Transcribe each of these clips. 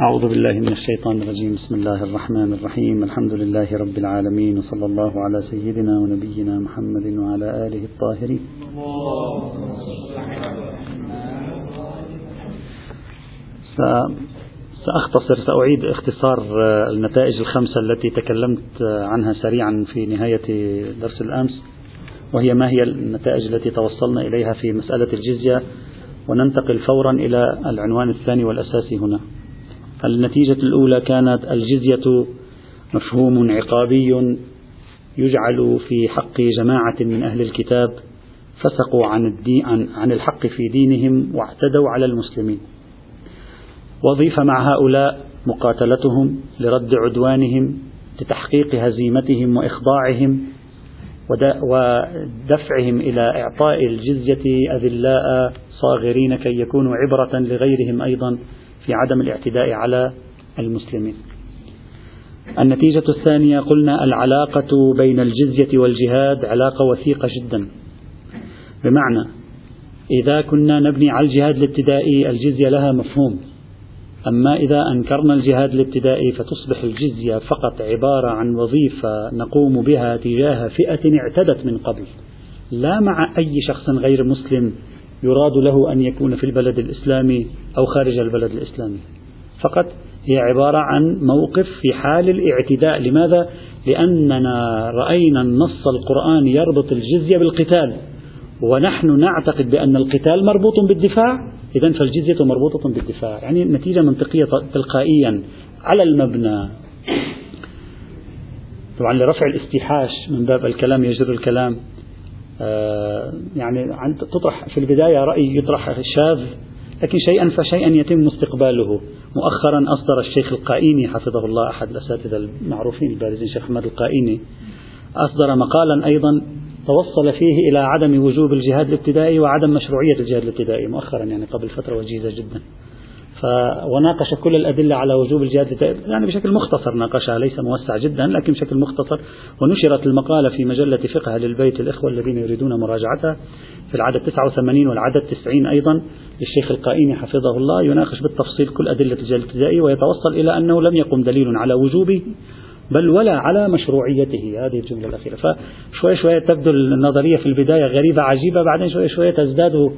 أعوذ بالله من الشيطان الرجيم. بسم الله الرحمن الرحيم. الحمد لله رب العالمين وصلى الله على سيدنا ونبينا محمد وعلى آله الطاهرين. سأختصر سأعيد اختصار النتائج الخمسة التي تكلمت عنها سريعا في نهاية درس الأمس وهي ما هي النتائج التي توصلنا إليها في مسألة الجزية. وننتقل فورا إلى العنوان الثاني والأساسي هنا. النتيجة الأولى كانت الجزية مفهوم عقابي يجعل في حق جماعة من أهل الكتاب فسقوا عن, الدين عن, الحق في دينهم واعتدوا على المسلمين. وظيف مع هؤلاء مقاتلتهم لرد عدوانهم لتحقيق هزيمتهم وإخضاعهم ودفعهم إلى إعطاء الجزية أذلاء صاغرين كي يكونوا عبرة لغيرهم أيضا. في عدم الاعتداء على المسلمين. النتيجة الثانية قلنا العلاقة بين الجزية والجهاد علاقة وثيقة جدا. بمعنى إذا كنا نبني على الجهاد الابتدائي الجزية لها مفهوم أما إذا أنكرنا الجهاد الابتدائي فتصبح الجزية فقط عبارة عن وظيفة نقوم بها تجاه فئة اعتدت من قبل لا مع أي شخص غير مسلم يراد له أن يكون في البلد الإسلامي أو خارج البلد الإسلامي. فقط هي عبارة عن موقف في حال الاعتداء. لماذا؟ لأننا رأينا النص القرآني يربط الجزية بالقتال ونحن نعتقد بأن القتال مربوط بالدفاع. إذا فالجزية مربوطة بالدفاع يعني نتيجة منطقية تلقائيا على المبنى. طبعا لرفع الاستيحاش من باب الكلام يجر الكلام. يعني تطرح في البداية رأي يطرح شاذ لكن شيئا فشيئا يتم استقباله مؤخرا أصدر الشيخ القائيني حفظه الله أحد الأساتذة المعروفين البارزين الشيخ أحمد القائيني أصدر مقالا أيضا توصل فيه إلى عدم وجوب الجهاد الابتدائي وعدم مشروعية الجهاد الابتدائي مؤخرا يعني قبل فترة وجيزة جدا. وناقش كل الأدلة على وجوب الجهاد يعني بشكل مختصر ناقشها ليس موسع جدا لكن بشكل مختصر. ونشرت المقالة في مجلة فقه للبيت الإخوة الذين يريدون مراجعتها في العدد 89 والعدد 90 أيضا للشيخ القائني حفظه الله. يناقش بالتفصيل كل أدلة الجهاد الابتدائي ويتوصل إلى أنه لم يقم دليل على وجوبه بل ولا على مشروعيته. هذه الجملة الأخيرة. فشوي شوي تبدو النظرية في البداية غريبة عجيبة بعدين شوي شوي تزداد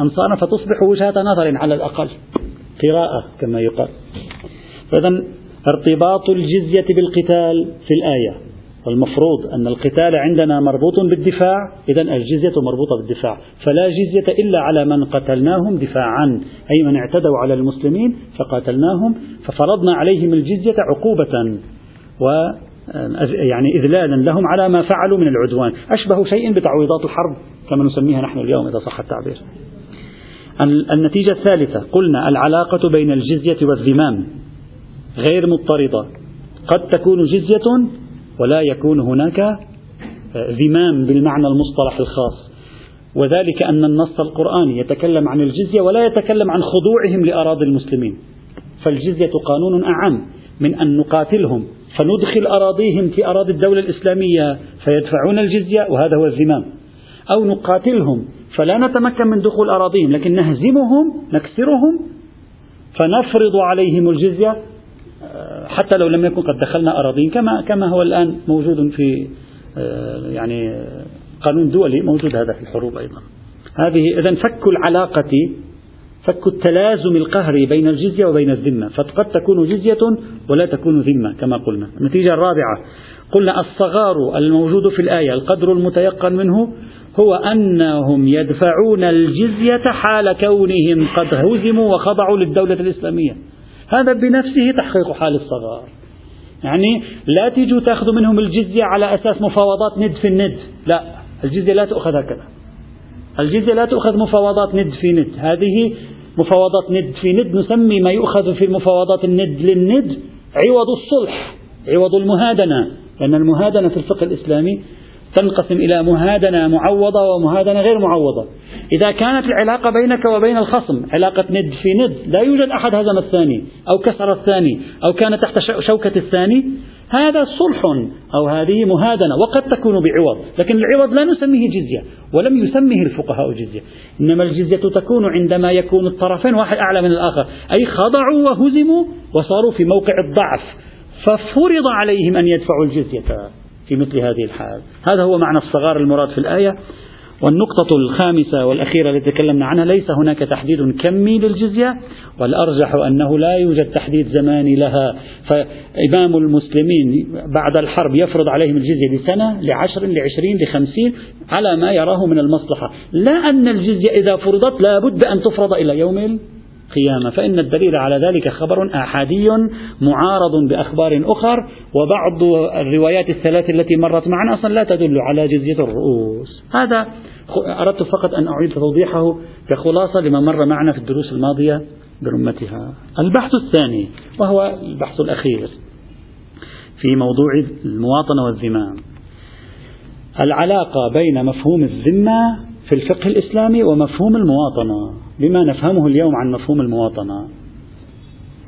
أنصارا فتصبح وجهة نظر على الأقل. قراءة كما يقال. فإذا ارتباط الجزية بالقتال في الآية. والمفروض أن القتال عندنا مربوط بالدفاع إذا الجزية مربوطة بالدفاع. فلا جزية إلا على من قتلناهم دفاعا أي من اعتدوا على المسلمين فقاتلناهم ففرضنا عليهم الجزية عقوبة و يعني إذلالا لهم على ما فعلوا من العدوان. أشبه شيء بتعويضات الحرب كما نسميها نحن اليوم إذا صح التعبير. النتيجة الثالثة. قلنا العلاقة بين الجزية والذمام غير مضطردة قد تكون جزية ولا يكون هناك ذمام بالمعنى المصطلح الخاص. وذلك أن النص القرآني يتكلم عن الجزية ولا يتكلم عن خضوعهم لأراضي المسلمين. فالجزية قانون أعم من أن نقاتلهم فندخل أراضيهم في أراضي الدولة الإسلامية فيدفعون الجزية وهذا هو الزمام. أو نقاتلهم فلا نتمكن من دخول أراضيهم لكن نهزمهم نكسرهم فنفرض عليهم الجزية آه، حتى لو لم يكن قد دخلنا أراضيهم كما كما هو الآن موجود في آه، يعني قانون دولي موجود هذا في الحروب أيضا. هذه إذا فك العلاقة فك التلازم القهري بين الجزية وبين الذمة. فقد تكون جزية ولا تكون ذمة كما قلنا. النتيجة الرابعة قلنا الصغار الموجود في الآية القدر المتيقن منه هو أنهم يدفعون الجزية حال كونهم قد هزموا وخضعوا للدولة الإسلامية. هذا بنفسه تحقيق حال الصغار. يعني لا تيجوا تأخذوا منهم الجزية على أساس مفاوضات ند في الند لا الجزية لا تؤخذ هكذا. الجزية لا تؤخذ مفاوضات ند في ند. هذه مفاوضات ند في ند نسمي ما يؤخذ في المفاوضات الند للند عوض الصلح عوض المهادنة. لأن المهادنة في الفقه الإسلامي تنقسم إلى مهادنة معوضة ومهادنة غير معوضة. إذا كانت العلاقة بينك وبين الخصم علاقة ند في ند لا يوجد أحد هزم الثاني أو كسر الثاني أو كان تحت شوكة الثاني هذا صلح أو هذه مهادنة وقد تكون بعوض. لكن العوض لا نسميه جزية ولم يسميه الفقهاء جزية. إنما الجزية تكون عندما يكون الطرفين واحد أعلى من الآخر. أي خضعوا وهزموا وصاروا في موقع الضعف ففرض عليهم أن يدفعوا الجزية. في مثل هذه الحال. هذا هو معنى الصغار المراد في الآية. والنقطة الخامسة والأخيرة التي تكلمنا عنها ليس هناك تحديد كمي للجزية والأرجح أنه لا يوجد تحديد زماني لها. فإمام المسلمين بعد الحرب يفرض عليهم الجزية لسنة لعشر لعشرين لخمسين على ما يراه من المصلحة. لا أن الجزية إذا فرضت لا بد أن تفرض إلى يوم القيامة. فإن الدليل على ذلك خبر آحادي معارض بأخبار أخر وبعض الروايات الثلاث التي مرت معنا أصلا لا تدل على جزية الرؤوس. هذا أردت فقط أن أعيد توضيحه كخلاصة لما مر معنا في الدروس الماضية برمتها. البحث الثاني وهو البحث الأخير في موضوع المواطنة والذمام العلاقة بين مفهوم الذمة في الفقه الإسلامي ومفهوم المواطنة. بما نفهمه اليوم عن مفهوم المواطنة.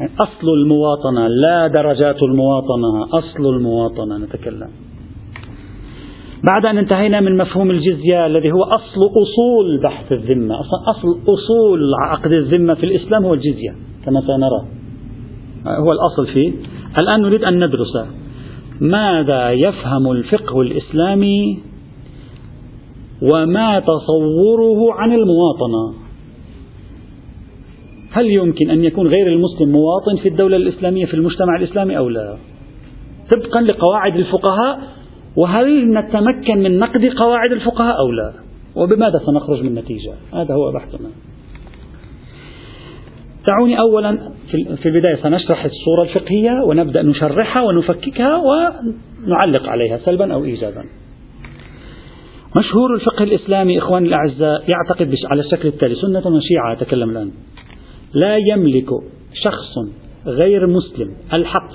يعني أصل المواطنة لا درجات المواطنة أصل المواطنة نتكلم. بعد أن انتهينا من مفهوم الجزية الذي هو أصل أصول بحث الذمة أصلا أصل أصول عقد الذمة في الإسلام هو الجزية كما سنرى. هو الأصل فيه. الآن نريد أن ندرس ماذا يفهم الفقه الإسلامي وما تصوره عن المواطنة. هل يمكن أن يكون غير المسلم مواطن في الدولة الإسلامية في المجتمع الإسلامي أو لا؟ طبقا لقواعد الفقهاء وهل نتمكن من نقد قواعد الفقهاء أو لا؟ وبماذا سنخرج من نتيجة؟ هذا هو بحثنا. دعوني أولا في البداية سنشرح الصورة الفقهية ونبدأ نشرحها ونفككها ونعلق عليها سلبا أو إيجابا. مشهور الفقه الإسلامي إخواني الأعزاء يعتقد على الشكل التالي سنة وشيعة أتكلم الآن. لا يملك شخص غير مسلم الحق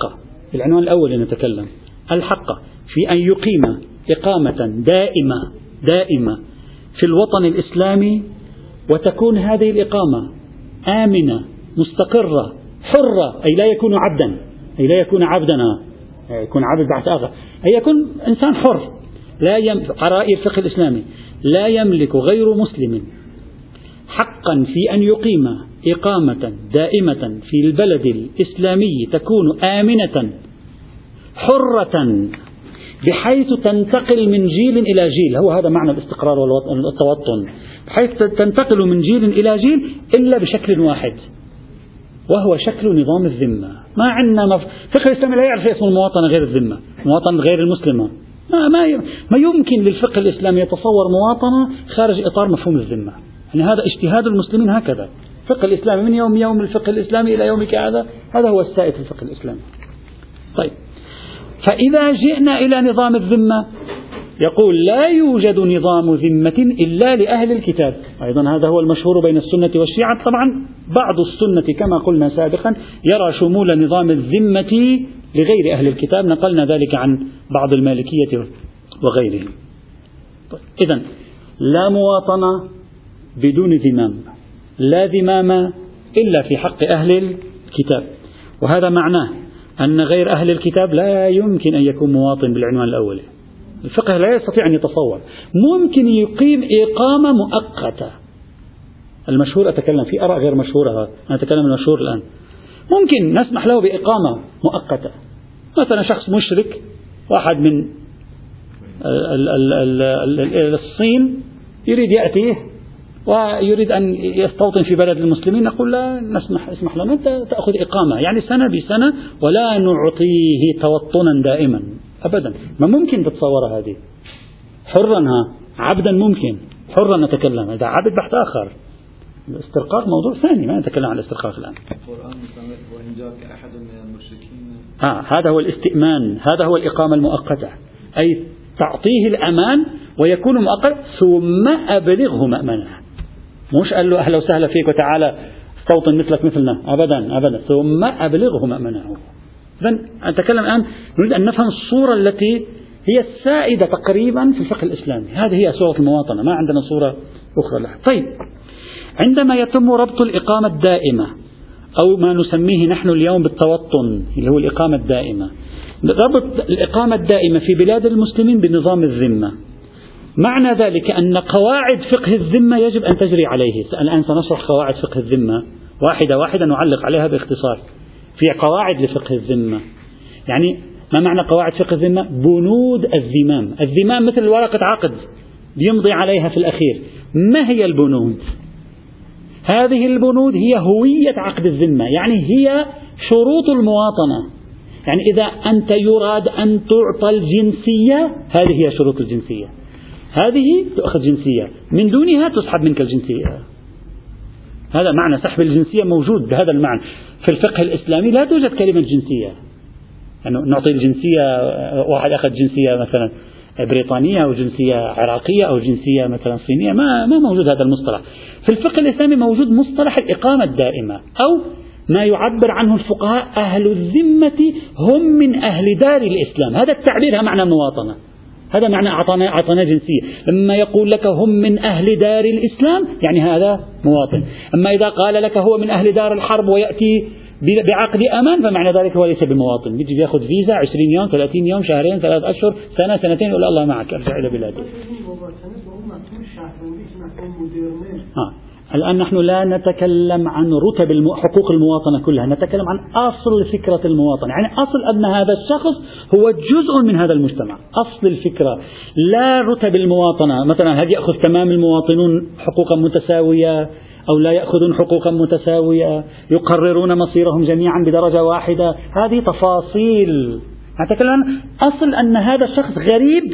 العنوان الأول نتكلم الحق في أن يقيم إقامة دائمة دائمة في الوطن الإسلامي وتكون هذه الإقامة آمنة مستقرة حرة أي لا يكون عبدا أي لا يكون عبدا يكون عبد بعد آخر أي يكون إنسان حر. لا يم... رأي الفقه الإسلامي لا يملك غير مسلم حقا في أن يقيم إقامة دائمة في البلد الإسلامي تكون آمنة حرة بحيث تنتقل من جيل إلى جيل. هو هذا معنى الاستقرار والتوطن. بحيث تنتقل من جيل إلى جيل إلا بشكل واحد وهو شكل نظام الذمة. ما عندنا مف... فقه الإسلام لا يعرف اسم المواطنة غير الذمة مواطنة غير المسلمة. ما, ما, ما يمكن للفقه الإسلامي يتصور مواطنة خارج إطار مفهوم الذمة. يعني هذا اجتهاد المسلمين هكذا. الفقه الإسلامي من يوم يوم الفقه الإسلامي إلى يومك هذا هذا هو السائد في الفقه الإسلامي. طيب. فإذا جئنا إلى نظام الذمة يقول لا يوجد نظام ذمة إلا لأهل الكتاب. أيضا هذا هو المشهور بين السنة والشيعة. طبعا بعض السنة كما قلنا سابقا يرى شمول نظام الذمة لغير أهل الكتاب. نقلنا ذلك عن بعض المالكية وغيرهم. طيب. إذا لا مواطنة بدون ذمام. لا ذمام إلا في حق أهل الكتاب. وهذا معناه أن غير أهل الكتاب لا يمكن أن يكون مواطن بالعنوان الأول. الفقه لا يستطيع أن يتصور. ممكن يقيم إقامة مؤقتة. المشهور أتكلم في أراء غير مشهورة. أنا أتكلم المشهور الآن. ممكن نسمح له بإقامة مؤقتة. مثلا شخص مشرك واحد من الصين يريد يأتي ويريد أن يستوطن في بلد المسلمين نقول لا نسمح اسمح لنا أنت تأخذ إقامة. يعني سنة بسنة ولا نعطيه توطنا دائما أبدا. ما ممكن تتصور هذه. حرا ها عبدا ممكن. حرا نتكلم. إذا عبد بحث آخر. الاسترقاق موضوع ثاني ما نتكلم عن الاسترقاق الآن. وإن جاءك أحد من المشركين. آه هذا هو الاستئمان هذا هو الإقامة المؤقتة. أي تعطيه الأمان ويكون مؤقت ثم أبلغه مأمنه. مش قال له أهلا وسهلا فيك وتعالى استوطن مثلك مثلنا. أبدا أبدا. ثم أبلغه مأمنه إذا أتكلم الآن نريد أن نفهم الصورة التي هي السائدة تقريبا في الفقه الإسلامي. هذه هي صورة المواطنة ما عندنا صورة أخرى لها. طيب عندما يتم ربط الإقامة الدائمة أو ما نسميه نحن اليوم بالتوطن اللي هو الإقامة الدائمة ربط الإقامة الدائمة في بلاد المسلمين بنظام الذمة. معنى ذلك أن قواعد فقه الذمة يجب أن تجري عليه. الآن سنشرح قواعد فقه الذمة. واحدة واحدة نعلق عليها باختصار. في قواعد لفقه الذمة. يعني ما معنى قواعد فقه الذمة؟ بنود الذمام. الذمام مثل ورقة عقد يمضي عليها في الأخير. ما هي البنود؟ هذه البنود هي هوية عقد الذمة. يعني هي شروط المواطنة. يعني إذا أنت يراد أن تعطى الجنسية هذه هي شروط الجنسية. هذه تؤخذ جنسية. من دونها تسحب منك الجنسية. هذا معنى سحب الجنسية موجود بهذا المعنى. في الفقه الإسلامي لا توجد كلمة جنسية. يعني نعطي الجنسية واحد أخذ جنسية مثلا بريطانية أو جنسية عراقية أو جنسية مثلا صينية. ما ما موجود هذا المصطلح. في الفقه الإسلامي موجود مصطلح الإقامة الدائمة أو ما يعبر عنه الفقهاء أهل الذمة هم من أهل دار الإسلام. هذا التعبير معنى المواطنة هذا معنى أعطانا أعطانا جنسية. لما يقول لك هم من أهل دار الإسلام يعني هذا مواطن. أما إذا قال لك هو من أهل دار الحرب ويأتي بعقد أمان فمعنى ذلك هو ليس بمواطن. بيجي ياخذ فيزا 20 يوم 30 يوم شهرين ثلاث أشهر سنة سنتين يقول الله معك ارجع إلى بلادك. الآن نحن لا نتكلم عن رتب المو... حقوق المواطنة كلها نتكلم عن أصل فكرة المواطنة. يعني أصل أن هذا الشخص هو جزء من هذا المجتمع. أصل الفكرة. لا رتب المواطنة. مثلا هل يأخذ تمام المواطنون حقوقا متساوية أو لا يأخذون حقوقا متساوية؟ يقررون مصيرهم جميعا بدرجة واحدة؟ هذه تفاصيل. نتكلم عن أصل أن هذا الشخص غريب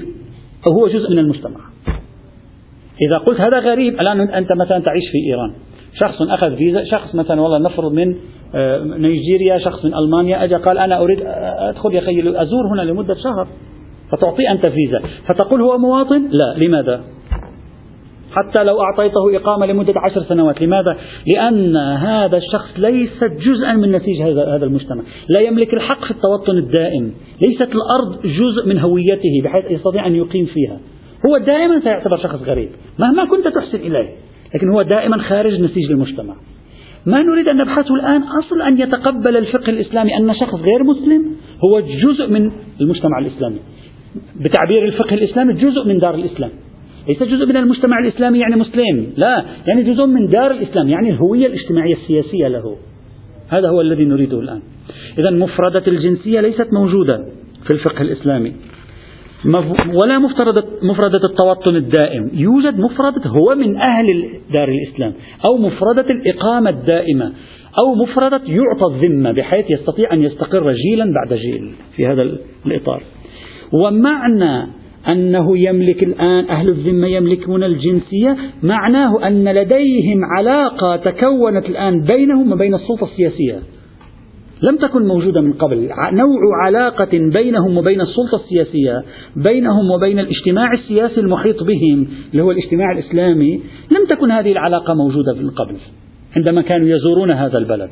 أو هو جزء من المجتمع. إذا قلت هذا غريب الآن أنت مثلا تعيش في إيران. شخص أخذ فيزا شخص مثلا والله نفرض من آه، نيجيريا شخص من ألمانيا أجا قال أنا أريد أدخل يا أخي أزور هنا لمدة شهر. فتعطيه أنت فيزا. فتقول هو مواطن؟ لا. لماذا؟ حتى لو أعطيته إقامة لمدة عشر سنوات. لماذا؟ لأن هذا الشخص ليس جزءا من نسيج هذا هذا المجتمع. لا يملك الحق في التوطن الدائم. ليست الأرض جزء من هويته بحيث يستطيع أن يقيم فيها. هو دائما سيعتبر شخص غريب مهما كنت تحسن إليه لكن هو دائما خارج نسيج المجتمع. ما نريد أن نبحثه الآن أصل أن يتقبل الفقه الإسلامي أن شخص غير مسلم هو جزء من المجتمع الإسلامي. بتعبير الفقه الإسلامي جزء من دار الإسلام. ليس جزء من المجتمع الإسلامي يعني مسلم لا يعني جزء من دار الإسلام يعني الهوية الاجتماعية السياسية له. هذا هو الذي نريده الآن. إذا مفردة الجنسية ليست موجودة في الفقه الإسلامي. ولا مفردة, مفردة التوطن الدائم. يوجد مفردة هو من أهل دار الإسلام. أو مفردة الإقامة الدائمة. أو مفردة يعطى الذمة بحيث يستطيع أن يستقر جيلا بعد جيل في هذا الإطار. ومعنى أنه يملك الآن أهل الذمة يملكون الجنسية معناه أن لديهم علاقة تكونت الآن بينهم وبين السلطة السياسية. لم تكن موجودة من قبل. نوع علاقة بينهم وبين السلطة السياسية بينهم وبين الاجتماع السياسي المحيط بهم اللي هو الاجتماع الإسلامي لم تكن هذه العلاقة موجودة من قبل عندما كانوا يزورون هذا البلد.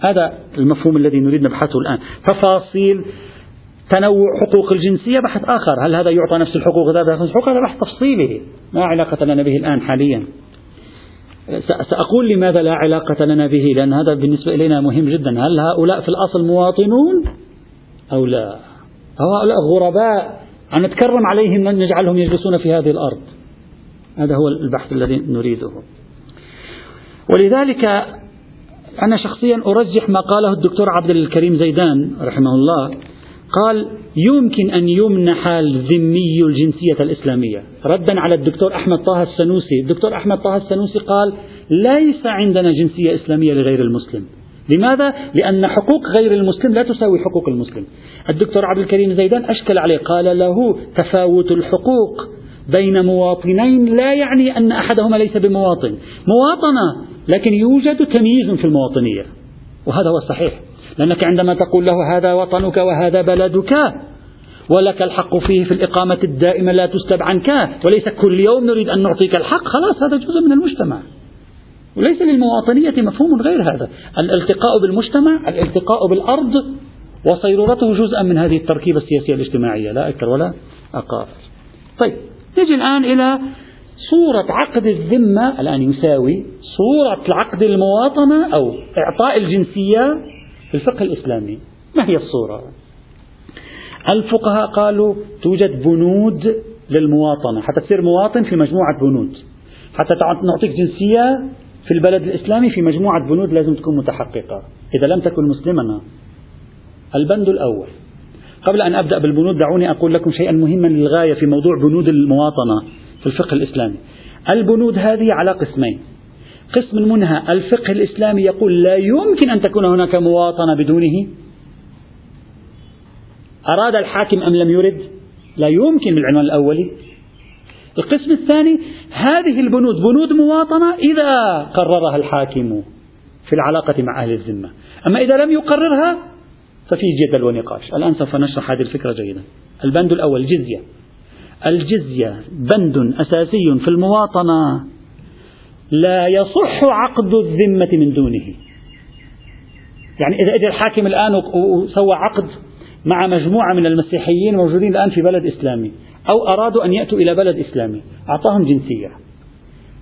هذا المفهوم الذي نريد نبحثه الآن. تفاصيل تنوع حقوق الجنسية بحث آخر. هل هذا يعطى نفس الحقوق هذا نفس الحقوق هذا بحث تفصيلي. لا علاقة لنا به الآن حاليا. سأقول لماذا لا علاقة لنا به؟ لأن هذا بالنسبة إلينا مهم جدا. هل هؤلاء في الأصل مواطنون أو لا؟ هؤلاء غرباء. أن نتكرم عليهم نجعلهم يجلسون في هذه الأرض. هذا هو البحث الذي نريده. ولذلك أنا شخصيا أرجح ما قاله الدكتور عبد الكريم زيدان رحمه الله. قال يمكن أن يمنح الذمي الجنسية الإسلامية. ردا على الدكتور أحمد طه السنوسي. الدكتور أحمد طه السنوسي قال ليس عندنا جنسية إسلامية لغير المسلم. لماذا؟ لأن حقوق غير المسلم لا تساوي حقوق المسلم. الدكتور عبد الكريم زيدان أشكل عليه قال له تفاوت الحقوق بين مواطنين لا يعني أن أحدهما ليس بمواطن. مواطنة لكن يوجد تمييز في المواطنية. وهذا هو الصحيح. لأنك عندما تقول له هذا وطنك وهذا بلدك ولك الحق فيه في الإقامة الدائمة لا تسلب عنك وليس كل يوم نريد أن نعطيك الحق خلاص هذا جزء من المجتمع. وليس للمواطنية مفهوم غير هذا. الالتقاء بالمجتمع الالتقاء بالأرض وصيرورته جزءا من هذه التركيبة السياسية الاجتماعية. لا أكثر ولا أقل. طيب نجي الآن إلى صورة عقد الذمة الآن يساوي صورة العقد المواطنة أو إعطاء الجنسية في الفقه الإسلامي. ما هي الصورة؟ الفقهاء قالوا توجد بنود للمواطنة حتى تصير مواطن في مجموعة بنود. حتى نعطيك جنسية في البلد الإسلامي في مجموعة بنود لازم تكون متحققة. إذا لم تكن مسلما البند الأول. قبل أن أبدأ بالبنود دعوني أقول لكم شيئا مهما للغاية في موضوع بنود المواطنة في الفقه الإسلامي. البنود هذه على قسمين. قسم منها الفقه الإسلامي يقول لا يمكن أن تكون هناك مواطنة بدونه. أراد الحاكم أم لم يرد؟ لا يمكن بالعنوان الأولي. القسم الثاني هذه البنود بنود مواطنة إذا قررها الحاكم في العلاقة مع أهل الذمة. أما إذا لم يقررها ففي جدل ونقاش. الآن سوف نشرح هذه الفكرة جيدا. البند الأول الجزية الجزية بند أساسي في المواطنة. لا يصح عقد الذمة من دونه. يعني إذا أجى الحاكم الآن وسوى عقد مع مجموعة من المسيحيين موجودين الآن في بلد إسلامي أو أرادوا أن يأتوا إلى بلد إسلامي أعطاهم جنسية.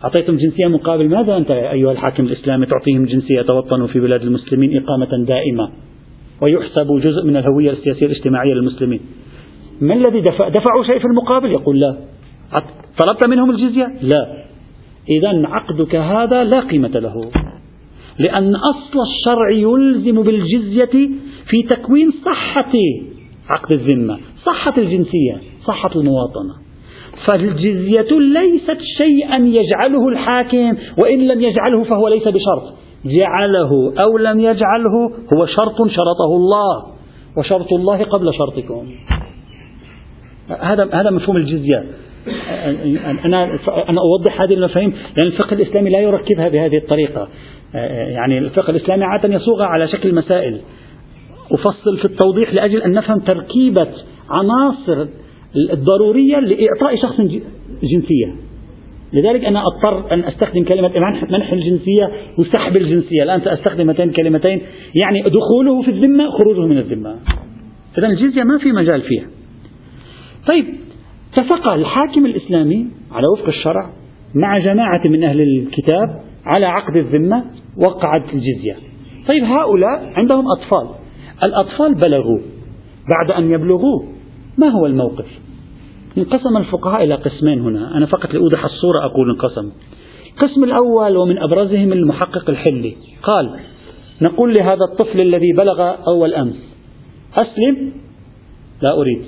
أعطيتم جنسية مقابل ماذا أنت أيها الحاكم الإسلامي تعطيهم جنسية يتوطنوا في بلاد المسلمين إقامة دائمة ويحسب جزء من الهوية السياسية الاجتماعية للمسلمين؟ ما الذي دفع دفعوا شيء في المقابل؟ يقول لا. طلبت منهم الجزية؟ لا. إذا عقدك هذا لا قيمة له. لأن أصل الشرع يلزم بالجزية في تكوين صحة عقد الذمة صحة الجنسية صحة المواطنة. فالجزية ليست شيئا يجعله الحاكم وإن لم يجعله فهو ليس بشرط. جعله أو لم يجعله هو شرط شرطه الله وشرط الله قبل شرطكم. هذا هذا مفهوم الجزية. أنا أنا أوضح هذه المفاهيم لأن الفقه الإسلامي لا يركبها بهذه الطريقة. يعني الفقه الإسلامي عادة يصوغ على شكل مسائل أفصل في التوضيح لأجل أن نفهم تركيبة عناصر الضرورية لإعطاء شخص جنسية. لذلك أنا أضطر أن أستخدم كلمة منح الجنسية وسحب الجنسية. الآن سأستخدم هاتين الكلمتين يعني دخوله في الذمة خروجه من الذمة. إذا الجزية ما في مجال فيها. طيب اتفق الحاكم الإسلامي على وفق الشرع مع جماعة من أهل الكتاب على عقد الذمة وقعت الجزية. طيب هؤلاء عندهم أطفال. الأطفال بلغوا. بعد أن يبلغوا ما هو الموقف؟ انقسم الفقهاء إلى قسمين هنا. أنا فقط لأوضح الصورة أقول انقسم. القسم الأول ومن أبرزهم المحقق الحلي. قال نقول لهذا الطفل الذي بلغ أول أمس أسلم؟ لا أريد.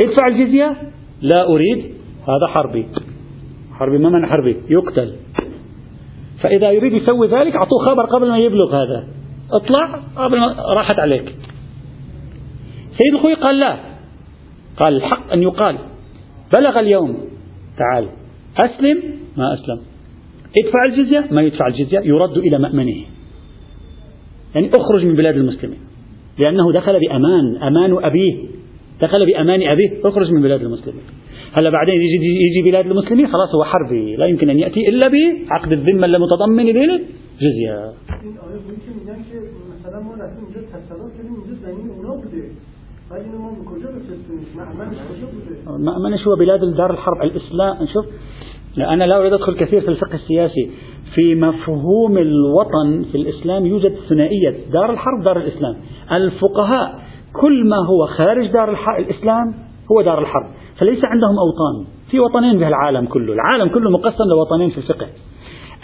ادفع الجزية؟ لا أريد هذا حربي. حربي ما معنى حربي؟ يقتل. فإذا يريد يسوي ذلك أعطوه خبر قبل ما يبلغ هذا. اطلع قبل ما راحت عليك. سيد الخوي قال لا. قال الحق أن يقال. بلغ اليوم. تعال. أسلم ما أسلم. ادفع الجزية ما يدفع الجزية يرد إلى مأمنه. يعني اخرج من بلاد المسلمين. لأنه دخل بأمان أمان أبيه. دخل بأمان أبيه اخرج من بلاد المسلمين. هلا بعدين يجي يجي بلاد المسلمين خلاص هو حربي لا يمكن أن يأتي إلا بعقد الذمة المتضمن للجزية مأمنش هو بلاد دار الحرب الإسلام. شوف أنا لا أريد أدخل كثير في الفقه السياسي. في مفهوم الوطن في الإسلام يوجد ثنائية. دار الحرب دار الإسلام. الفقهاء كل ما هو خارج دار الإسلام هو دار الحرب. فليس عندهم أوطان. في وطنين في العالم كله. العالم كله مقسم لوطنين في الفقه.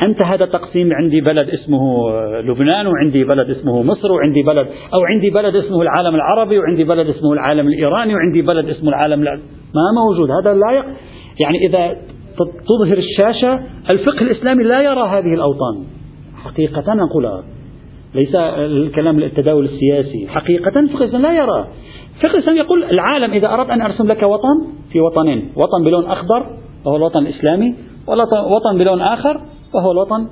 أنت هذا تقسيم عندي بلد اسمه لبنان وعندي بلد اسمه مصر وعندي بلد أو عندي بلد اسمه العالم العربي وعندي بلد اسمه العالم الإيراني وعندي بلد اسمه العالم الع... ما موجود. هذا لا يق... يعني إذا تظهر الشاشة الفقه الإسلامي لا يرى هذه الأوطان. حقيقة نقولها ليس الكلام التداول السياسي. حقيقة الفقه الإسلامي لا يرى. الفقه الإسلامي يقول العالم إذا أردت أن أرسم لك وطن في وطنين وطن بلون أخضر وهو الوطن الإسلامي ووطن بلون آخر وهو الوطن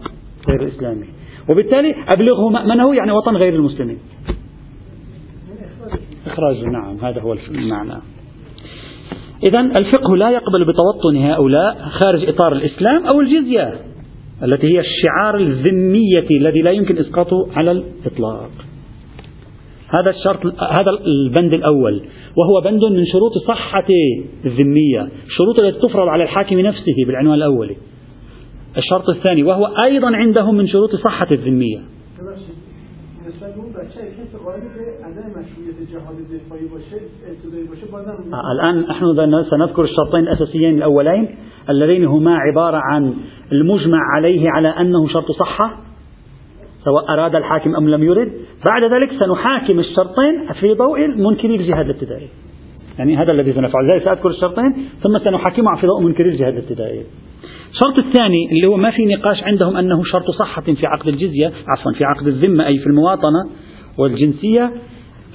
غير الإسلامي وبالتالي أبلغه مأمنه يعني وطن غير المسلمين. إخراج نعم هذا هو المعنى. إذا الفقه لا يقبل بتوطن هؤلاء خارج إطار الإسلام أو الجزية. التي هي الشعار الذمية الذي لا يمكن إسقاطه على الإطلاق. هذا الشرط هذا البند الأول وهو بند من شروط صحة الذمية الشروط التي تفرض على الحاكم نفسه بالعنوان الأولي الشرط الثاني وهو أيضا عندهم من شروط صحة الذمية. آه، الآن نحن سنذكر الشرطين الأساسيين الأولين. اللذين هما عبارة عن المجمع عليه على أنه شرط صحة سواء أراد الحاكم أم لم يرد. بعد ذلك سنحاكم الشرطين في ضوء منكري الجهاد الابتدائي. يعني هذا الذي سنفعل. ذلك سأذكر الشرطين ثم سنحاكمها في ضوء منكري الجهاد الابتدائي. الشرط الثاني اللي هو ما في نقاش عندهم أنه شرط صحة في عقد الجزية عفوا في عقد الذمة أي في المواطنة والجنسية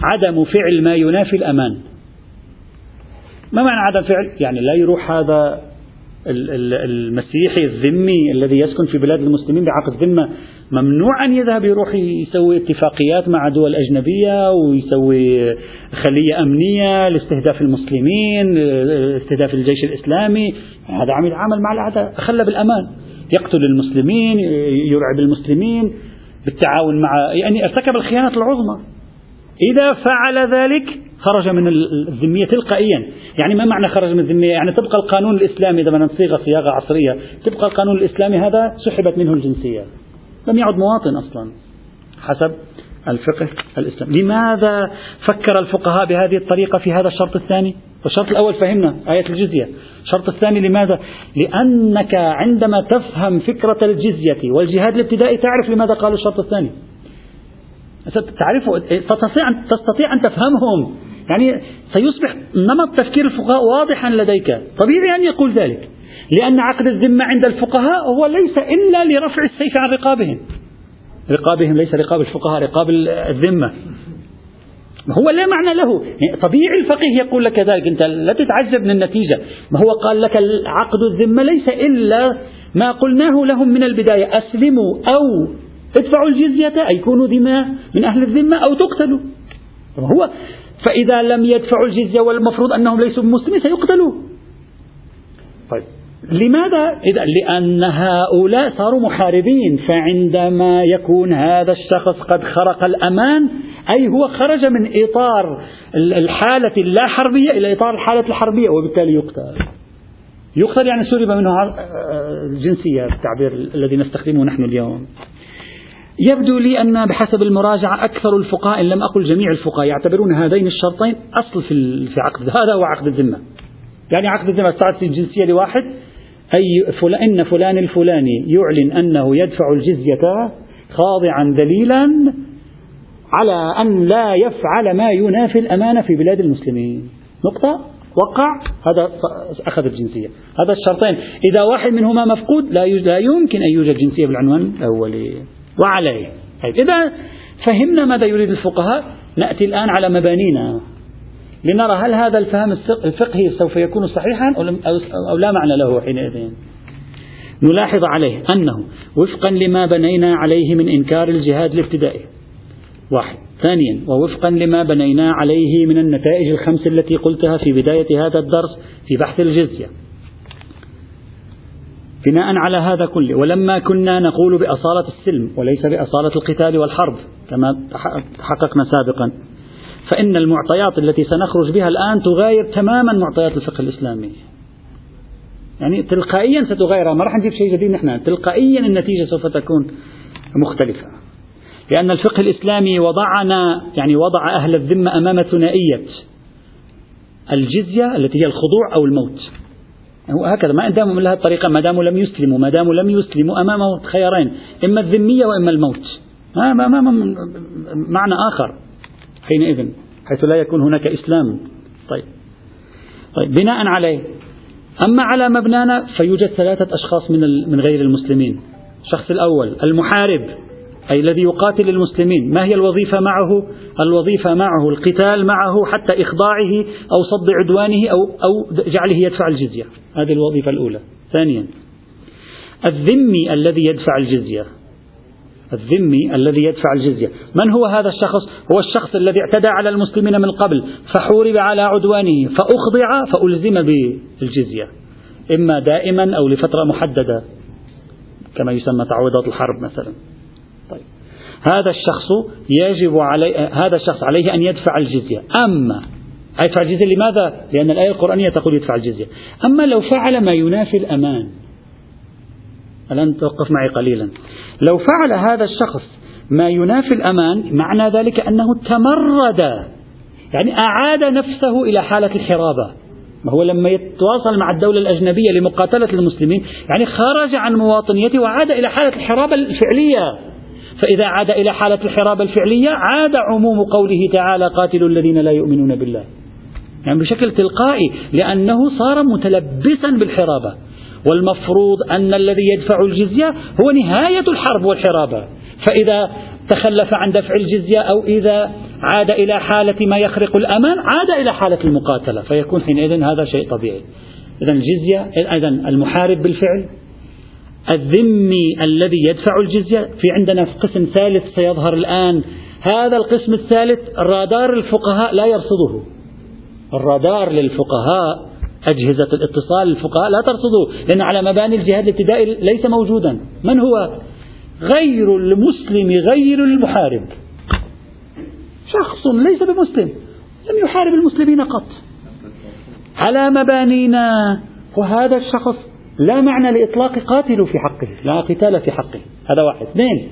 عدم فعل ما ينافي الأمان. ما معنى عدم فعل؟ يعني لا يروح هذا المسيحي الذمي الذي يسكن في بلاد المسلمين بعقد ذمة ممنوع أن يذهب يروح يسوي اتفاقيات مع دول أجنبية ويسوي خلية أمنية لاستهداف المسلمين استهداف الجيش الإسلامي. هذا عم يتعامل مع الأعداء خلى بالأمان. يقتل المسلمين يرعب المسلمين بالتعاون مع يعني ارتكب الخيانة العظمى. إذا فعل ذلك خرج من الذمية تلقائيا. يعني ما معنى خرج من الذمية؟ يعني تبقى القانون الإسلامي إذا بدنا نصيغ صياغة عصرية تبقى القانون الإسلامي هذا سحبت منه الجنسية. لم يعد مواطن أصلا حسب الفقه الإسلامي لماذا فكر الفقهاء بهذه الطريقة في هذا الشرط الثاني؟ والشرط الأول فهمنا آية الجزية. الشرط الثاني لماذا؟ لأنك عندما تفهم فكرة الجزية والجهاد الابتدائي تعرف لماذا قالوا الشرط الثاني. تعرف تستطيع أن, تستطيع أن تفهمهم. يعني سيصبح نمط تفكير الفقهاء واضحا لديك. طبيعي أن يقول ذلك. لأن عقد الذمة عند الفقهاء هو ليس إلا لرفع السيف عن رقابهم. رقابهم ليس رقاب الفقهاء رقاب الذمة. هو لا معنى له. طبيعي الفقيه يقول لك ذلك. أنت لا تتعجب من النتيجة. ما هو قال لك عقد الذمة ليس إلا ما قلناه لهم من البداية. أسلموا أو ادفعوا الجزية أي كونوا ذمة من أهل الذمة أو تقتلوا. هو فإذا لم يدفعوا الجزية والمفروض أنهم ليسوا مسلمين سيقتلوا طيب. لماذا؟ إذا لأن هؤلاء صاروا محاربين. فعندما يكون هذا الشخص قد خرق الأمان أي هو خرج من إطار الحالة اللا حربية إلى إطار الحالة الحربية وبالتالي يقتل. يقتل يعني سلب منه الجنسية التعبير الذي نستخدمه نحن اليوم. يبدو لي أن بحسب المراجعة أكثر الفقهاء إن لم أقل جميع الفقهاء يعتبرون هذين الشرطين أصل في عقد هذا هو عقد الذمة. يعني عقد الذمة تعطي الجنسية لواحد أي فل... إن فلان الفلاني يعلن أنه يدفع الجزية خاضعا دليلا على أن لا يفعل ما ينافي الأمانة في بلاد المسلمين. نقطة؟ وقع؟ هذا أخذ الجنسية. هذا الشرطين. إذا واحد منهما مفقود لا, لا يمكن أن يوجد جنسية بالعنوان الأولي وعليه. طيب إذا فهمنا ماذا يريد الفقهاء؟ نأتي الآن على مبانينا. لنرى هل هذا الفهم الفقهي سوف يكون صحيحا أو لا معنى له حينئذ. نلاحظ عليه أنه وفقا لما بنينا عليه من إنكار الجهاد الابتدائي. واحد. ثانيا ووفقا لما بنينا عليه من النتائج الخمس التي قلتها في بداية هذا الدرس في بحث الجزية. بناء على هذا كله. ولما كنا نقول بأصالة السلم وليس بأصالة القتال والحرب كما حققنا سابقا فإن المعطيات التي سنخرج بها الآن تغاير تماما معطيات الفقه الإسلامي. يعني تلقائيا ستغايرها ما راح نجيب شيء جديد نحن. تلقائيا النتيجة سوف تكون مختلفة. لأن الفقه الإسلامي وضعنا يعني وضع أهل الذمة أمام ثنائية الجزية التي هي الخضوع أو الموت. هو هكذا ما داموا من هذه الطريقة ما داموا لم يسلموا ما داموا لم يسلموا أمامه خيارين إما الذمية وإما الموت. ما ما ما معنى آخر حينئذ حيث لا يكون هناك إسلام. طيب. طيب بناء عليه. أما على مبنانا فيوجد ثلاثة أشخاص من من غير المسلمين. الشخص الأول المحارب. أي الذي يقاتل المسلمين ما هي الوظيفة معه؟ الوظيفة معه القتال معه حتى إخضاعه أو صد عدوانه أو, أو جعله يدفع الجزية. هذه الوظيفة الأولى. ثانيا الذمي الذي يدفع الجزية. الذمي الذي يدفع الجزية. من هو هذا الشخص؟ هو الشخص الذي اعتدى على المسلمين من قبل فحورب على عدوانه فأخضع فألزم بالجزية. إما دائما أو لفترة محددة كما يسمى تعويضات الحرب مثلا. هذا الشخص يجب علي هذا الشخص عليه أن يدفع الجزية. أما يدفع الجزية لماذا؟ لأن الآية القرآنية تقول يدفع الجزية. أما لو فعل ما ينافي الأمان الآن توقف معي قليلا. لو فعل هذا الشخص ما ينافي الأمان معنى ذلك أنه تمرد يعني أعاد نفسه إلى حالة الحرابة. ما هو لما يتواصل مع الدولة الأجنبية لمقاتلة المسلمين يعني خرج عن مواطنيته وعاد إلى حالة الحرابة الفعلية. فإذا عاد إلى حالة الحرابة الفعلية عاد عموم قوله تعالى قاتلوا الذين لا يؤمنون بالله. يعني بشكل تلقائي لأنه صار متلبسا بالحرابة. والمفروض أن الذي يدفع الجزية هو نهاية الحرب والحرابة. فإذا تخلف عن دفع الجزية أو إذا عاد إلى حالة ما يخرق الأمان عاد إلى حالة المقاتلة. فيكون حينئذ هذا شيء طبيعي. إذا الجزية إذا المحارب بالفعل الذمي الذي يدفع الجزية في عندنا قسم ثالث سيظهر الآن. هذا القسم الثالث رادار الفقهاء لا يرصده. الرادار للفقهاء أجهزة الاتصال للفقهاء لا ترصده لأن على مباني الجهاد الابتدائي ليس موجودا. من هو؟ غير المسلم غير المحارب. شخص ليس بمسلم لم يحارب المسلمين قط. على مبانينا. وهذا الشخص لا معنى لإطلاق قاتل في حقه لا قتال في حقه هذا واحد. اثنين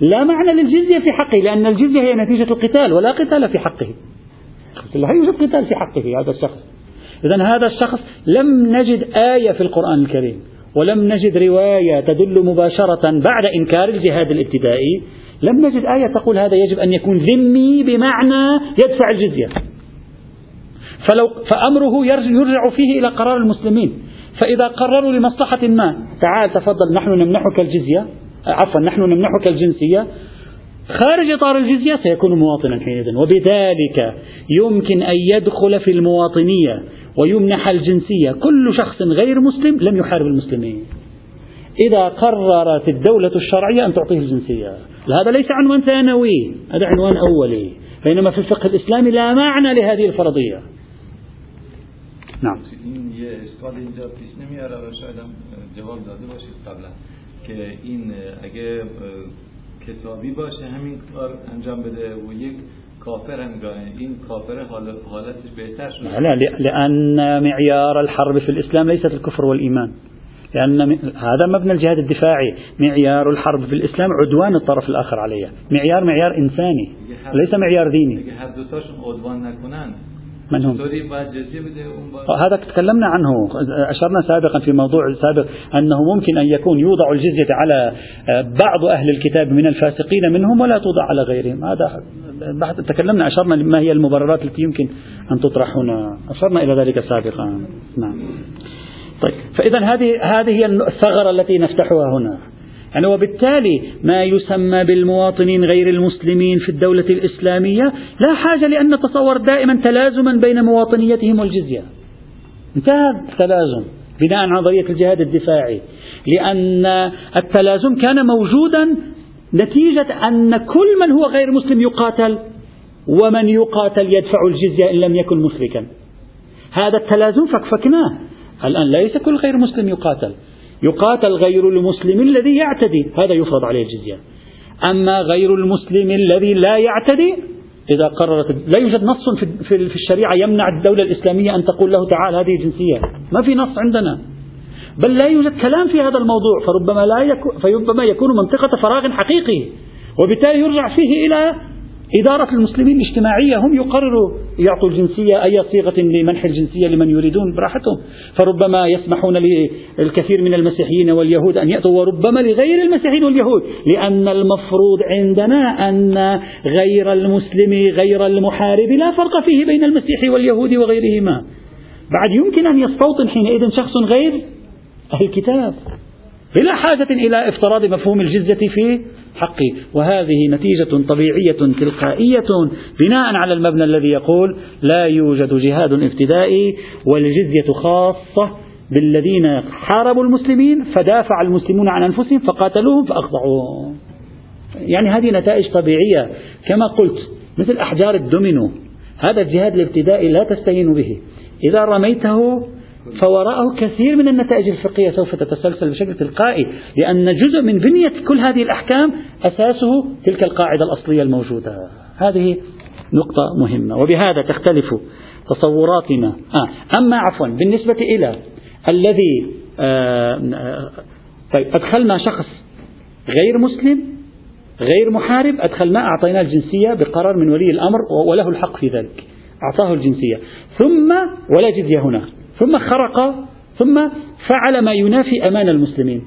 لا معنى للجزية في حقه لأن الجزية هي نتيجة القتال ولا قتال في حقه. لا يوجد قتال في حقه هذا الشخص. إذا هذا الشخص لم نجد آية في القرآن الكريم ولم نجد رواية تدل مباشرة بعد إنكار الجهاد الابتدائي. لم نجد آية تقول هذا يجب أن يكون ذمي بمعنى يدفع الجزية. فلو فأمره يرجع فيه إلى قرار المسلمين. فإذا قرروا لمصلحة ما تعال تفضل نحن نمنحك الجزية عفوا نحن نمنحك الجنسية. خارج إطار الجزية سيكون مواطنا حينئذ. وبذلك يمكن أن يدخل في المواطنية ويمنح الجنسية. كل شخص غير مسلم لم يحارب المسلمين. إذا قررت الدولة الشرعية أن تعطيه الجنسية. هذا ليس عنوان ثانوي هذا عنوان أولي. بينما في الفقه الإسلامي لا معنى لهذه الفرضية. نعم. اشکال اینجا پیش نمیاره و شاید هم جواب داده باشید قبلا. که این اگه کتابی باشه همین کار انجام بده و یک كافر این كافر حالتش بهتر شده. لا لأن معيار الحرب في الإسلام ليست الكفر والإيمان لأن هذا مبنى الجهاد الدفاعي. معيار الحرب في الإسلام عدوان الطرف الآخر عليه معيار معيار إنساني ليس معيار ديني من هم؟ هذا تكلمنا عنه. أشرنا سابقا في موضوع سابق أنه ممكن أن يكون يوضع الجزية على آه، بعض أهل الكتاب من الفاسقين منهم ولا توضع على غيرهم. هذا بحث تكلمنا أشرنا ما هي المبررات التي يمكن أن تطرح هنا أشرنا إلى ذلك سابقا. نعم. طيب فإذا هذه هذه هي الثغرة التي نفتحها هنا. يعني وبالتالي ما يسمى بالمواطنين غير المسلمين في الدولة الإسلامية لا حاجة لأن نتصور دائما تلازما بين مواطنيتهم والجزية. انتهى التلازم بناء على نظرية الجهاد الدفاعي. لأن التلازم كان موجودا نتيجة أن كل من هو غير مسلم يقاتل ومن يقاتل يدفع الجزية إن لم يكن مشركا هذا التلازم فكفكناه. الآن ليس كل غير مسلم يقاتل. يقاتل غير المسلم الذي يعتدي. هذا يفرض عليه الجزية. أما غير المسلم الذي لا يعتدي إذا قررت لا يوجد نص في الشريعة يمنع الدولة الإسلامية أن تقول له تعال هذه جنسية. ما في نص عندنا. بل لا يوجد كلام في هذا الموضوع. فربما لا يكون فربما يكون منطقة فراغ حقيقي. وبالتالي يرجع فيه إلى إدارة المسلمين الاجتماعية هم يقرروا يعطوا الجنسية أي صيغة لمنح الجنسية لمن يريدون براحتهم. فربما يسمحون للكثير من المسيحيين واليهود أن يأتوا وربما لغير المسيحيين واليهود لأن المفروض عندنا أن غير المسلم غير المحارب لا فرق فيه بين المسيحي واليهود وغيرهما. بعد يمكن أن يستوطن حينئذ شخص غير الكتاب بلا حاجة إلى افتراض مفهوم الجزية في حقي وهذه نتيجة طبيعية تلقائية بناء على المبنى الذي يقول لا يوجد جهاد ابتدائي والجزية خاصة بالذين حاربوا المسلمين فدافع المسلمون عن أنفسهم فقاتلوهم فأخضعوهم. يعني هذه نتائج طبيعية. كما قلت مثل أحجار الدومينو هذا الجهاد الابتدائي لا تستهين به. إذا رميته فوراءه كثير من النتائج الفقهية سوف تتسلسل بشكل تلقائي لأن جزء من بنية كل هذه الأحكام أساسه تلك القاعدة الأصلية الموجودة. هذه نقطة مهمة. وبهذا تختلف تصوراتنا. آه. أما عفوا بالنسبة إلى الذي آه طيب أدخلنا شخص غير مسلم غير محارب أدخلناه أعطيناه الجنسية بقرار من ولي الأمر وله الحق في ذلك. أعطاه الجنسية. ثم ولا جزية هنا. ثم خرق ثم فعل ما ينافي أمان المسلمين.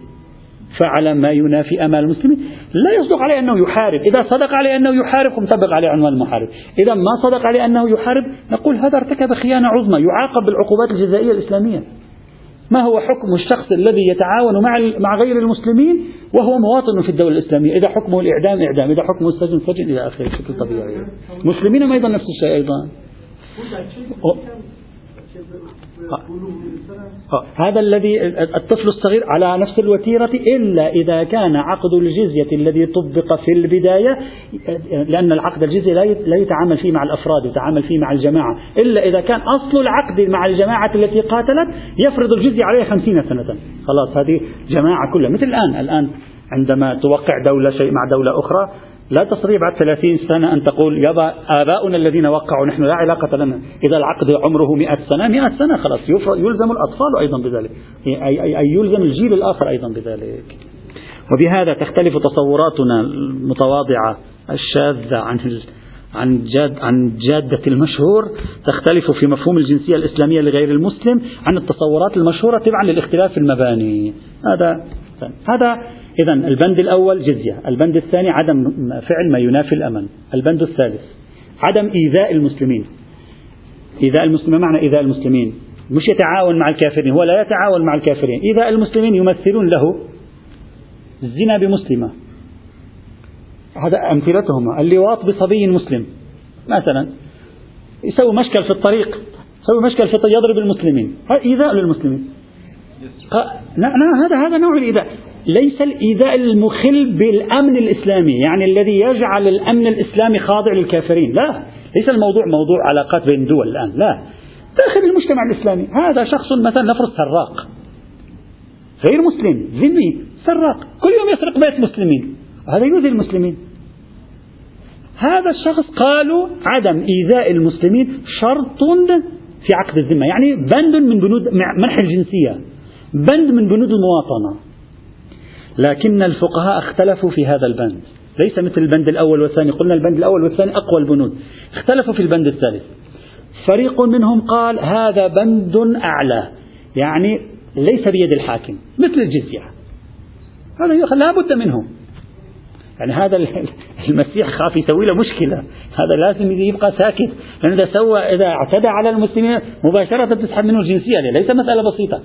فعل ما ينافي أمان المسلمين. لا يصدق عليه أنه يحارب. إذا صدق عليه أنه يحارب نطبق عليه عنوان المحارب. إذا ما صدق عليه أنه يحارب نقول هذا ارتكب خيانة عظمى يعاقب بالعقوبات الجزائية الإسلامية. ما هو حكم الشخص الذي يتعاون مع مع غير المسلمين وهو مواطن في الدولة الإسلامية؟ إذا حكمه الإعدام إعدام. إذا حكمه السجن سجن. إلى آخره. بشكل طبيعي. مسلمين أيضا نفس الشيء أيضا. هذا الذي الطفل الصغير على نفس الوتيرة إلا إذا كان عقد الجزية الذي طبق في البداية لأن العقد الجزية لا يتعامل فيه مع الأفراد يتعامل فيه مع الجماعة. إلا إذا كان أصل العقد مع الجماعة التي قاتلت يفرض الجزية عليها خمسين سنة. خلاص هذه جماعة كلها. مثل الآن الآن عندما توقع دولة شيء مع دولة أخرى لا تستطيع بعد ثلاثين سنة أن تقول يابا آباؤنا الذين وقعوا نحن لا علاقة لنا. إذا العقد عمره مئة سنة مئة سنة خلاص. يلزم الأطفال أيضا بذلك. أي, أي يلزم الجيل الآخر أيضا بذلك. وبهذا تختلف تصوراتنا المتواضعة الشاذة عن عن جاد عن جادة المشهور. تختلف في مفهوم الجنسية الإسلامية لغير المسلم عن التصورات المشهورة تبعا للاختلاف في المباني. هذا هذا إذا البند الأول جزية البند الثاني عدم فعل ما ينافي الأمن البند الثالث عدم إيذاء المسلمين. إيذاء المسلمين معنى إيذاء المسلمين. مش يتعاون مع الكافرين هو لا يتعاون مع الكافرين. إيذاء المسلمين يمثلون له الزنا بمسلمة. هذا أمثلتهم اللواط بصبي مسلم مثلا يسوي مشكل في الطريق يسوي مشكل في الطريق يضرب المسلمين. هذا إيذاء للمسلمين. نعم هذا هذا نوع الإيذاء. ليس الإيذاء المخل بالأمن الإسلامي يعني الذي يجعل الأمن الإسلامي خاضع للكافرين. لا ليس الموضوع موضوع علاقات بين دول الآن لا. داخل المجتمع الإسلامي هذا شخص مثلا نفرض سراق غير مسلم ذمي سراق كل يوم يسرق بيت مسلمين هذا يؤذي المسلمين. هذا الشخص قالوا عدم إيذاء المسلمين شرط في عقد الذمة يعني بند من بنود منح الجنسية بند من بنود المواطنة. لكن الفقهاء اختلفوا في هذا البند. ليس مثل البند الأول والثاني. قلنا البند الأول والثاني أقوى البنود. اختلفوا في البند الثالث. فريق منهم قال هذا بند أعلى. يعني ليس بيد الحاكم مثل الجزية. هذا لا بد منه يعني هذا المسيح خاف يسوي له مشكلة. هذا لازم يبقى ساكت. لأن إذا سوى إذا اعتدى على المسلمين مباشرة تسحب منه الجنسية. ليس مسألة بسيطة.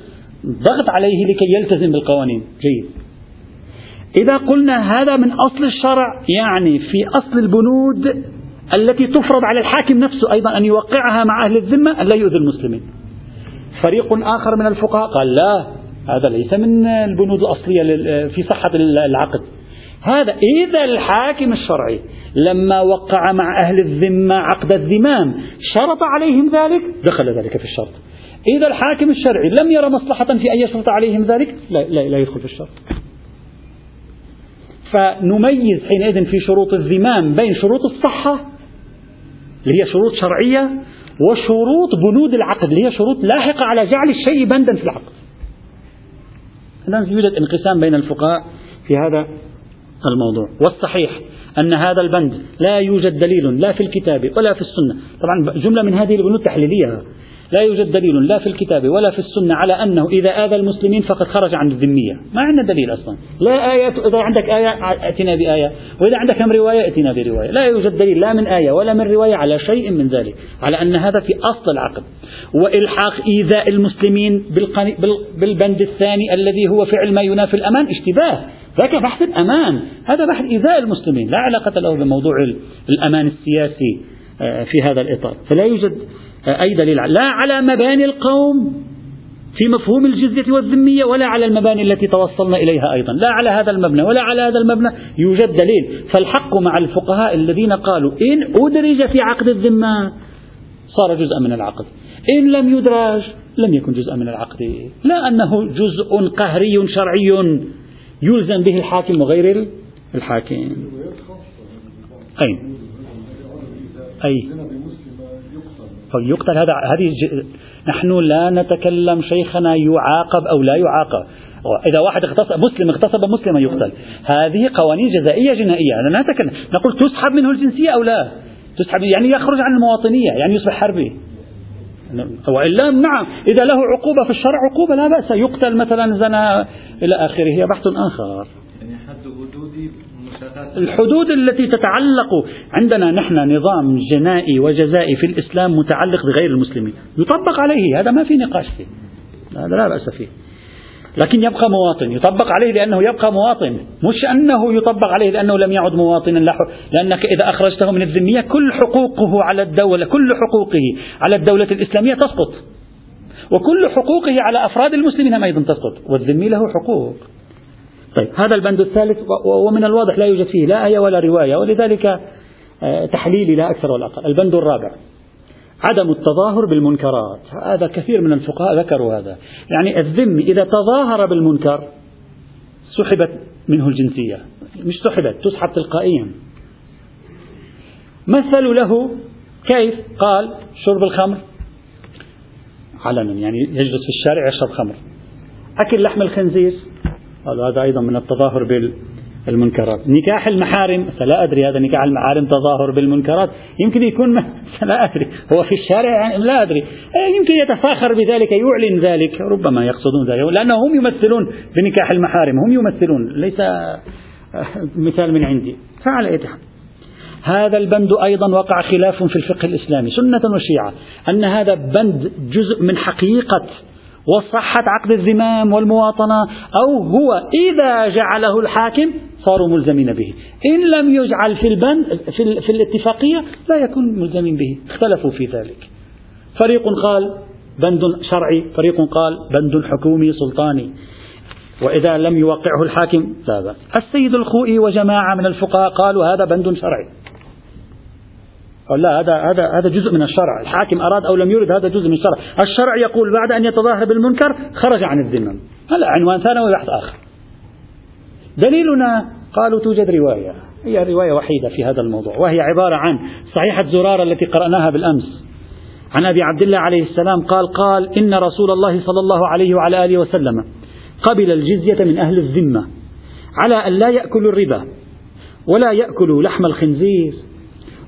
ضغط عليه لكي يلتزم بالقوانين. جيد. إذا قلنا هذا من أصل الشرع يعني في أصل البنود التي تفرض على الحاكم نفسه أيضا أن يوقعها مع أهل الذمة أن لا يؤذي المسلمين. فريق آخر من الفقهاء قال لا هذا ليس من البنود الأصلية في صحة العقد. هذا إذا الحاكم الشرعي لما وقع مع أهل الذمة عقد الذمام شرط عليهم ذلك دخل ذلك في الشرط. إذا الحاكم الشرعي لم يرى مصلحة في أن يشرط عليهم ذلك لا, لا, لا يدخل في الشرط. فنميز حينئذ في شروط الذمام بين شروط الصحة اللي هي شروط شرعية وشروط بنود العقد اللي هي شروط لاحقة على جعل الشيء بندا في العقد. الآن يوجد انقسام بين الفقهاء في هذا الموضوع. والصحيح أن هذا البند لا يوجد دليل لا في الكتاب ولا في السنة. طبعا جملة من هذه البنود تحليلية. لا يوجد دليل لا في الكتاب ولا في السنة على أنه إذا آذى المسلمين فقد خرج عن الذمية. ما عندنا دليل أصلا. لا آية إذا عندك آية أتنا بآية. وإذا عندك كم رواية أتنا برواية. لا يوجد دليل لا من آية ولا من رواية على شيء من ذلك. على أن هذا في أصل العقد. وإلحاق إيذاء المسلمين بالبند الثاني الذي هو فعل ما ينافي الأمان اشتباه. ذاك بحث الأمان. هذا بحث إيذاء المسلمين. لا علاقة له بموضوع الأمان السياسي آه، في هذا الإطار. فلا يوجد أي دليل؟ لا على مباني القوم في مفهوم الجزية والذمية ولا على المباني التي توصلنا إليها أيضا. لا على هذا المبنى ولا على هذا المبنى يوجد دليل. فالحق مع الفقهاء الذين قالوا إن أدرج في عقد الذمة صار جزءا من العقد. إن لم يدرج لم يكن جزءا من العقد. لا أنه جزء قهري شرعي يلزم به الحاكم وغير الحاكم. أي. أي. فيقتل هذا هذه نحن لا نتكلم شيخنا يعاقب أو لا يعاقب. إذا واحد اغتصب مسلم اغتصب مسلما يقتل. هذه قوانين جزائية جنائية. أنا نقول تسحب منه الجنسية أو لا؟ تسحب يعني يخرج عن المواطنية يعني يصبح حربي. وإلا نعم. إذا له عقوبة في الشرع عقوبة لا بأس. يقتل مثلا زنا إلى آخره. هي بحث آخر. الحدود التي تتعلق عندنا. نحن نظام جنائي وجزائي في الإسلام متعلق بغير المسلمين. يطبق عليه هذا ما في نقاش فيه. هذا لا بأس فيه. لكن يبقى مواطن. يطبق عليه لأنه يبقى مواطن. مش أنه يطبق عليه لأنه لم يعد مواطنا. لأنك إذا أخرجته من الذمية كل حقوقه على الدولة كل حقوقه على الدولة الإسلامية تسقط. وكل حقوقه على أفراد المسلمين أيضا تسقط. والذمي له حقوق. طيب هذا البند الثالث ومن الواضح لا يوجد فيه لا آية ولا رواية ولذلك آه، تحليلي لا أكثر ولا أقل. البند الرابع عدم التظاهر بالمنكرات. هذا كثير من الفقهاء ذكروا هذا. يعني الذم إذا تظاهر بالمنكر سحبت منه الجنسية. مش سحبت تسحب تلقائيا. مثلوا له كيف؟ قال شرب الخمر علنا يعني يجلس في الشارع يشرب خمر. أكل لحم الخنزير؟ هذا أيضا من التظاهر بالمنكرات. نكاح المحارم لا أدري هذا نكاح المحارم تظاهر بالمنكرات. يمكن يكون لا أدري. هو في الشارع يعني لا أدري. إيه، يمكن يتفاخر بذلك يعلن ذلك. ربما يقصدون ذلك. لأنهم يمثلون بنكاح المحارم هم يمثلون. ليس آه، مثال من عندي. فعلى أي هذا البند أيضا وقع خلاف في الفقه الإسلامي سنة وشيعة أن هذا بند جزء من حقيقة وصحة عقد الزمام والمواطنة أو هو إذا جعله الحاكم صاروا ملزمين به. إن لم يجعل في البند في, في الاتفاقية لا يكون ملزمين به. اختلفوا في ذلك. فريق قال بند شرعي فريق قال بند حكومي سلطاني. وإذا لم يوقعه الحاكم السيد الخوئي وجماعة من الفقهاء قالوا هذا بند شرعي. قال لا هذا هذا هذا جزء من الشرع، الحاكم أراد أو لم يرد هذا جزء من الشرع، الشرع يقول بعد أن يتظاهر بالمنكر خرج عن الذمة. هذا عنوان ثاني وبحث آخر. دليلنا قالوا توجد رواية، هي رواية وحيدة في هذا الموضوع، وهي عبارة عن صحيحة زرارة التي قرأناها بالأمس. عن أبي عبد الله عليه السلام قال قال إن رسول الله صلى الله عليه وعلى آله وسلم قبل الجزية من أهل الذمة على أن لا يأكلوا الربا ولا يأكلوا لحم الخنزير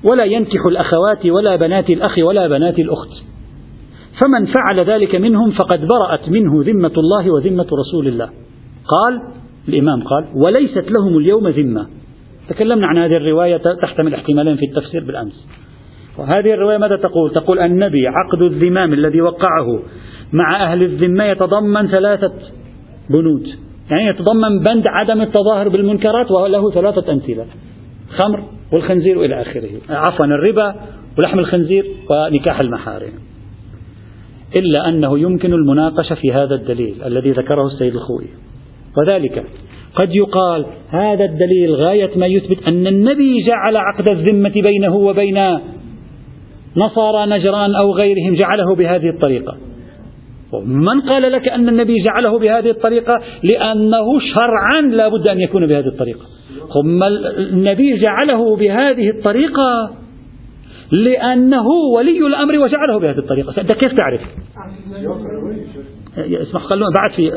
ولا ينكح الأخوات ولا بنات الأخ ولا بنات الأخت. فمن فعل ذلك منهم فقد برأت منه ذمة الله وذمة رسول الله. قال الإمام قال وليست لهم اليوم ذمة. تكلمنا عن هذه الرواية تحتمل احتمالين في التفسير بالأمس. وهذه الرواية ماذا تقول؟ تقول النبي عقد الذمام الذي وقعه مع أهل الذمة يتضمن ثلاثة بنود. يعني يتضمن بند عدم التظاهر بالمنكرات وله ثلاثة أمثلة. خمر والخنزير إلى آخره. عفوا الربا ولحم الخنزير ونكاح المحارم. إلا أنه يمكن المناقشة في هذا الدليل الذي ذكره السيد الخوي. وذلك قد يقال هذا الدليل غاية ما يثبت أن النبي جعل عقد الذمة بينه وبين نصارى نجران أو غيرهم جعله بهذه الطريقة. من قال لك أن النبي جعله بهذه الطريقة؟ لأنه شرعا لا بد أن يكون بهذه الطريقة. ثم النبي جعله بهذه الطريقة لأنه ولي الأمر وجعله بهذه الطريقة. أنت كيف تعرف؟ اسمح خلونا بعد في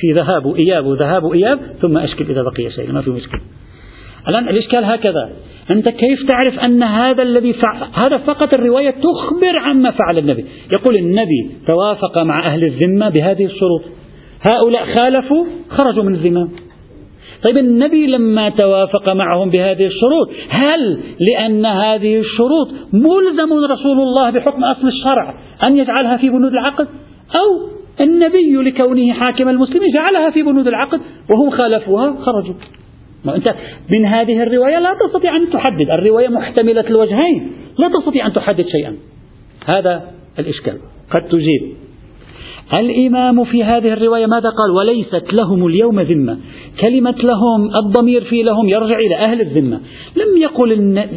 في ذهاب وإياب وذهاب وإياب ثم أشكل إذا بقي شيء ما في مشكلة. الآن الإشكال هكذا. أنت كيف تعرف أن هذا الذي فعل هذا فقط الرواية تخبر عما فعل النبي؟ يقول النبي توافق مع أهل الذمة بهذه الشروط. هؤلاء خالفوا خرجوا من الذمة. طيب النبي لما توافق معهم بهذه الشروط هل لأن هذه الشروط ملزم رسول الله بحكم أصل الشرع أن يجعلها في بنود العقد؟ أو النبي لكونه حاكم المسلمين جعلها في بنود العقد وهم خالفوها خرجوا؟ أنت من هذه الرواية لا تستطيع أن تحدد. الرواية محتملة الوجهين. لا تستطيع أن تحدد شيئا. هذا الإشكال. قد تجيب. الإمام في هذه الرواية ماذا قال؟ وليست لهم اليوم ذمة. كلمة لهم الضمير في لهم يرجع إلى أهل الذمة. لم يقل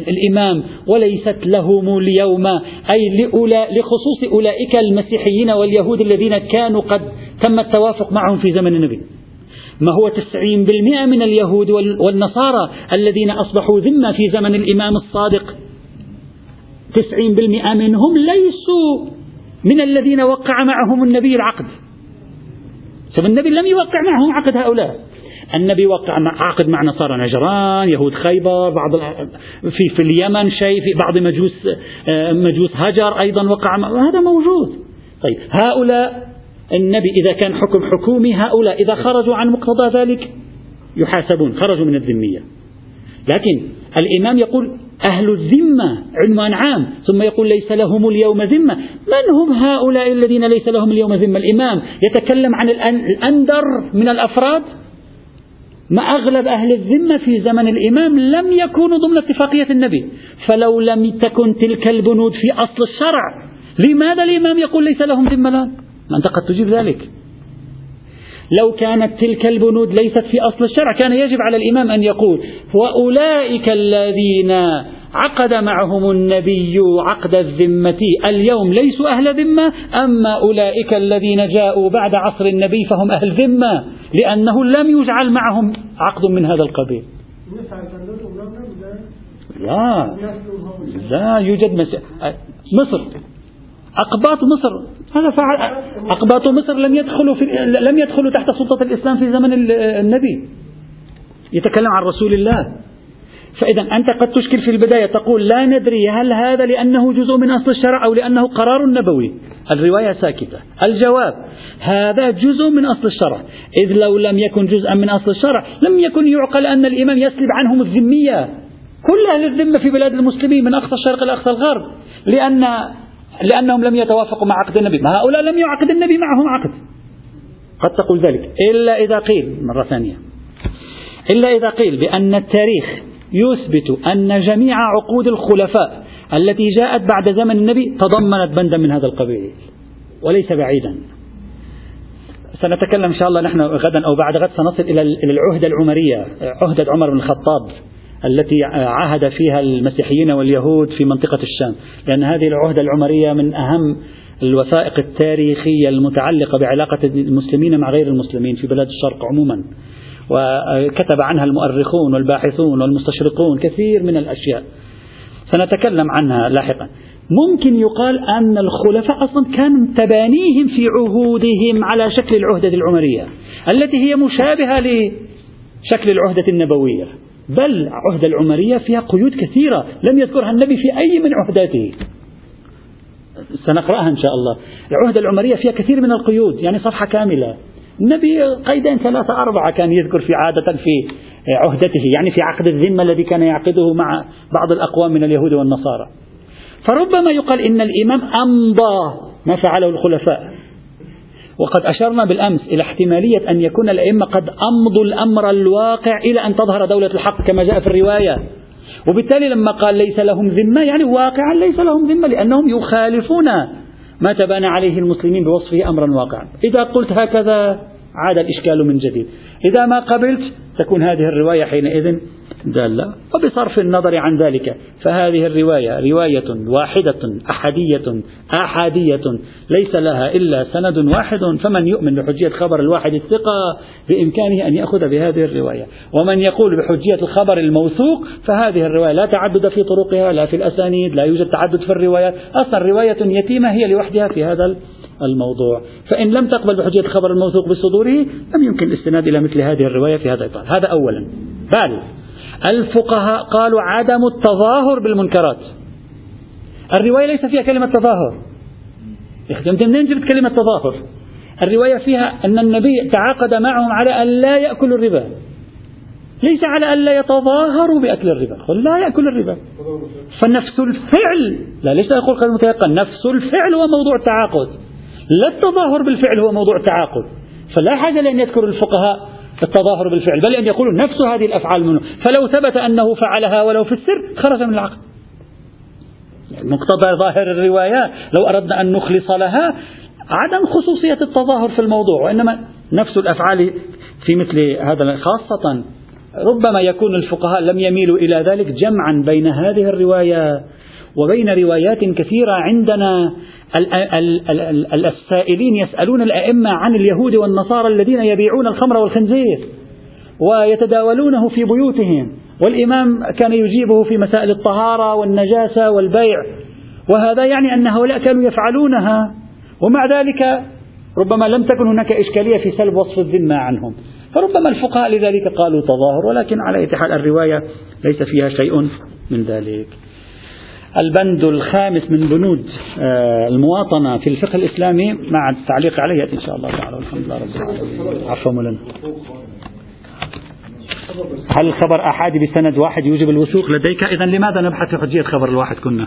الإمام وليست لهم اليوم أي لخصوص أولئك المسيحيين واليهود الذين كانوا قد تم التوافق معهم في زمن النبي. ما هو تسعين بالمئة من اليهود والنصارى الذين أصبحوا ذمة في زمن الإمام الصادق. تسعين بالمئة منهم ليسوا من الذين وقع معهم النبي العقد. طب النبي لم يوقع معهم عقد هؤلاء. النبي وقع عقد مع نصارى نجران يهود خيبر بعض في في اليمن شيء في بعض مجوس آه، مجوس هجر أيضا وقع هذا موجود. طيب هؤلاء النبي إذا كان حكم حكومي هؤلاء إذا خرجوا عن مقتضى ذلك يحاسبون خرجوا من الذمية. لكن الإمام يقول أهل الذمة عنوان عام ثم يقول ليس لهم اليوم ذمة. من هم هؤلاء الذين ليس لهم اليوم ذمة؟ الإمام يتكلم عن الأندر من الأفراد. ما أغلب أهل الذمة في زمن الإمام لم يكونوا ضمن اتفاقية النبي. فلو لم تكن تلك البنود في أصل الشرع لماذا الإمام يقول ليس لهم ذمة الآن؟ أنت قد تجيب ذلك. لو كانت تلك البنود ليست في أصل الشرع كان يجب على الإمام أن يقول وأولئك الذين عقد معهم النبي عقد الذمة اليوم ليسوا أهل ذمة أما أولئك الذين جاءوا بعد عصر النبي فهم أهل ذمة لأنه لم يجعل معهم عقد من هذا القبيل. لا لا يوجد مس... مصر. أقباط مصر. هذا فعل أقباط مصر لم يدخلوا في لم يدخلوا تحت سلطة الإسلام في زمن النبي. يتكلم عن رسول الله. فإذا أنت قد تشكل في البداية تقول لا ندري هل هذا لأنه جزء من أصل الشرع أو لأنه قرار نبوي. الرواية ساكتة. الجواب هذا جزء من أصل الشرع. إذ لو لم يكن جزءا من أصل الشرع لم يكن يعقل أن الإمام يسلب عنهم الذمية. كل أهل الذمة في بلاد المسلمين من أقصى الشرق إلى أقصى الغرب. لأن لأنهم لم يتوافقوا مع عقد النبي. ما هؤلاء لم يعقد النبي معهم عقد. قد تقول ذلك. إلا إذا قيل مرة ثانية. إلا إذا قيل بأن التاريخ يثبت أن جميع عقود الخلفاء التي جاءت بعد زمن النبي تضمنت بندا من هذا القبيل وليس بعيدا. سنتكلم إن شاء الله نحن غدا أو بعد غد سنصل إلى العهدة العمرية عهدة عمر بن الخطاب. التي عاهد فيها المسيحيين واليهود في منطقة الشام. لأن هذه العهدة العمرية من أهم الوثائق التاريخية المتعلقة بعلاقة المسلمين مع غير المسلمين في بلاد الشرق عموما. وكتب عنها المؤرخون والباحثون والمستشرقون كثير من الأشياء. سنتكلم عنها لاحقا. ممكن يقال أن الخلفاء أصلا كان تبانيهم في عهودهم على شكل العهدة العمرية التي هي مشابهة لشكل العهدة النبوية. بل عهدة العمرية فيها قيود كثيرة لم يذكرها النبي في أي من عهداته. سنقرأها إن شاء الله. العهدة العمرية فيها كثير من القيود يعني صفحة كاملة. النبي قيدين ثلاثة أربعة كان يذكر في عادة في عهدته يعني في عقد الذمة الذي كان يعقده مع بعض الأقوام من اليهود والنصارى. فربما يقال إن الإمام أمضى ما فعله الخلفاء. وقد أشرنا بالأمس إلى احتمالية أن يكون الأئمة قد أمضوا الأمر الواقع إلى أن تظهر دولة الحق كما جاء في الرواية. وبالتالي لما قال ليس لهم ذمة يعني واقعا ليس لهم ذمة لأنهم يخالفون ما تبان عليه المسلمين بوصفه أمرا واقعا. إذا قلت هكذا عاد الإشكال من جديد. إذا ما قبلت تكون هذه الرواية حينئذ دالة وبصرف النظر عن ذلك فهذه الرواية رواية واحدة أحدية أحادية ليس لها إلا سند واحد فمن يؤمن بحجية خبر الواحد الثقة بإمكانه أن يأخذ بهذه الرواية. ومن يقول بحجية الخبر الموثوق فهذه الرواية لا تعدد في طرقها لا في الأسانيد لا يوجد تعدد في الروايات. أصلا رواية يتيمة هي لوحدها في هذا الموضوع. فإن لم تقبل بحجية الخبر الموثوق بصدوره لم يمكن الاستناد إلى مثل هذه الرواية في هذا الإطار. هذا أولا. بل الفقهاء قالوا عدم التظاهر بالمنكرات. الرواية ليس فيها كلمة تظاهر. أنت منين جبت كلمة تظاهر؟ الرواية فيها أن النبي تعاقد معهم على أن لا يأكلوا الربا. ليس على أن لا يتظاهروا بأكل الربا. قل لا يأكل الربا. فنفس الفعل لا ليس أقول قد متيقن نفس الفعل هو موضوع التعاقد. لا التظاهر بالفعل هو موضوع التعاقد. فلا حاجة لأن يذكر الفقهاء التظاهر بالفعل بل أن يقولوا نفس هذه الأفعال منه. فلو ثبت أنه فعلها ولو في السر خرج من العقد. مقتضى ظاهر الروايات لو أردنا أن نخلص لها عدم خصوصية التظاهر في الموضوع وإنما نفس الأفعال في مثل هذا خاصة ربما يكون الفقهاء لم يميلوا إلى ذلك جمعا بين هذه الرواية. وبين روايات كثيرة عندنا السائلين يسألون الأئمة عن اليهود والنصارى الذين يبيعون الخمر والخنزير ويتداولونه في بيوتهم. والإمام كان يجيبه في مسائل الطهارة والنجاسة والبيع. وهذا يعني أن هؤلاء كانوا يفعلونها. ومع ذلك ربما لم تكن هناك إشكالية في سلب وصف الذمة عنهم. فربما الفقهاء لذلك قالوا تظاهر ولكن على حال الرواية ليس فيها شيء من ذلك. البند الخامس من بنود آه، المواطنة في الفقه الإسلامي مع التعليق عليه إن شاء الله تعالى. والحمد لله رب العالمين. هل الخبر أحادي بسند واحد يوجب الوثوق؟ لديك إذا لماذا نبحث في حجية خبر الواحد كنا؟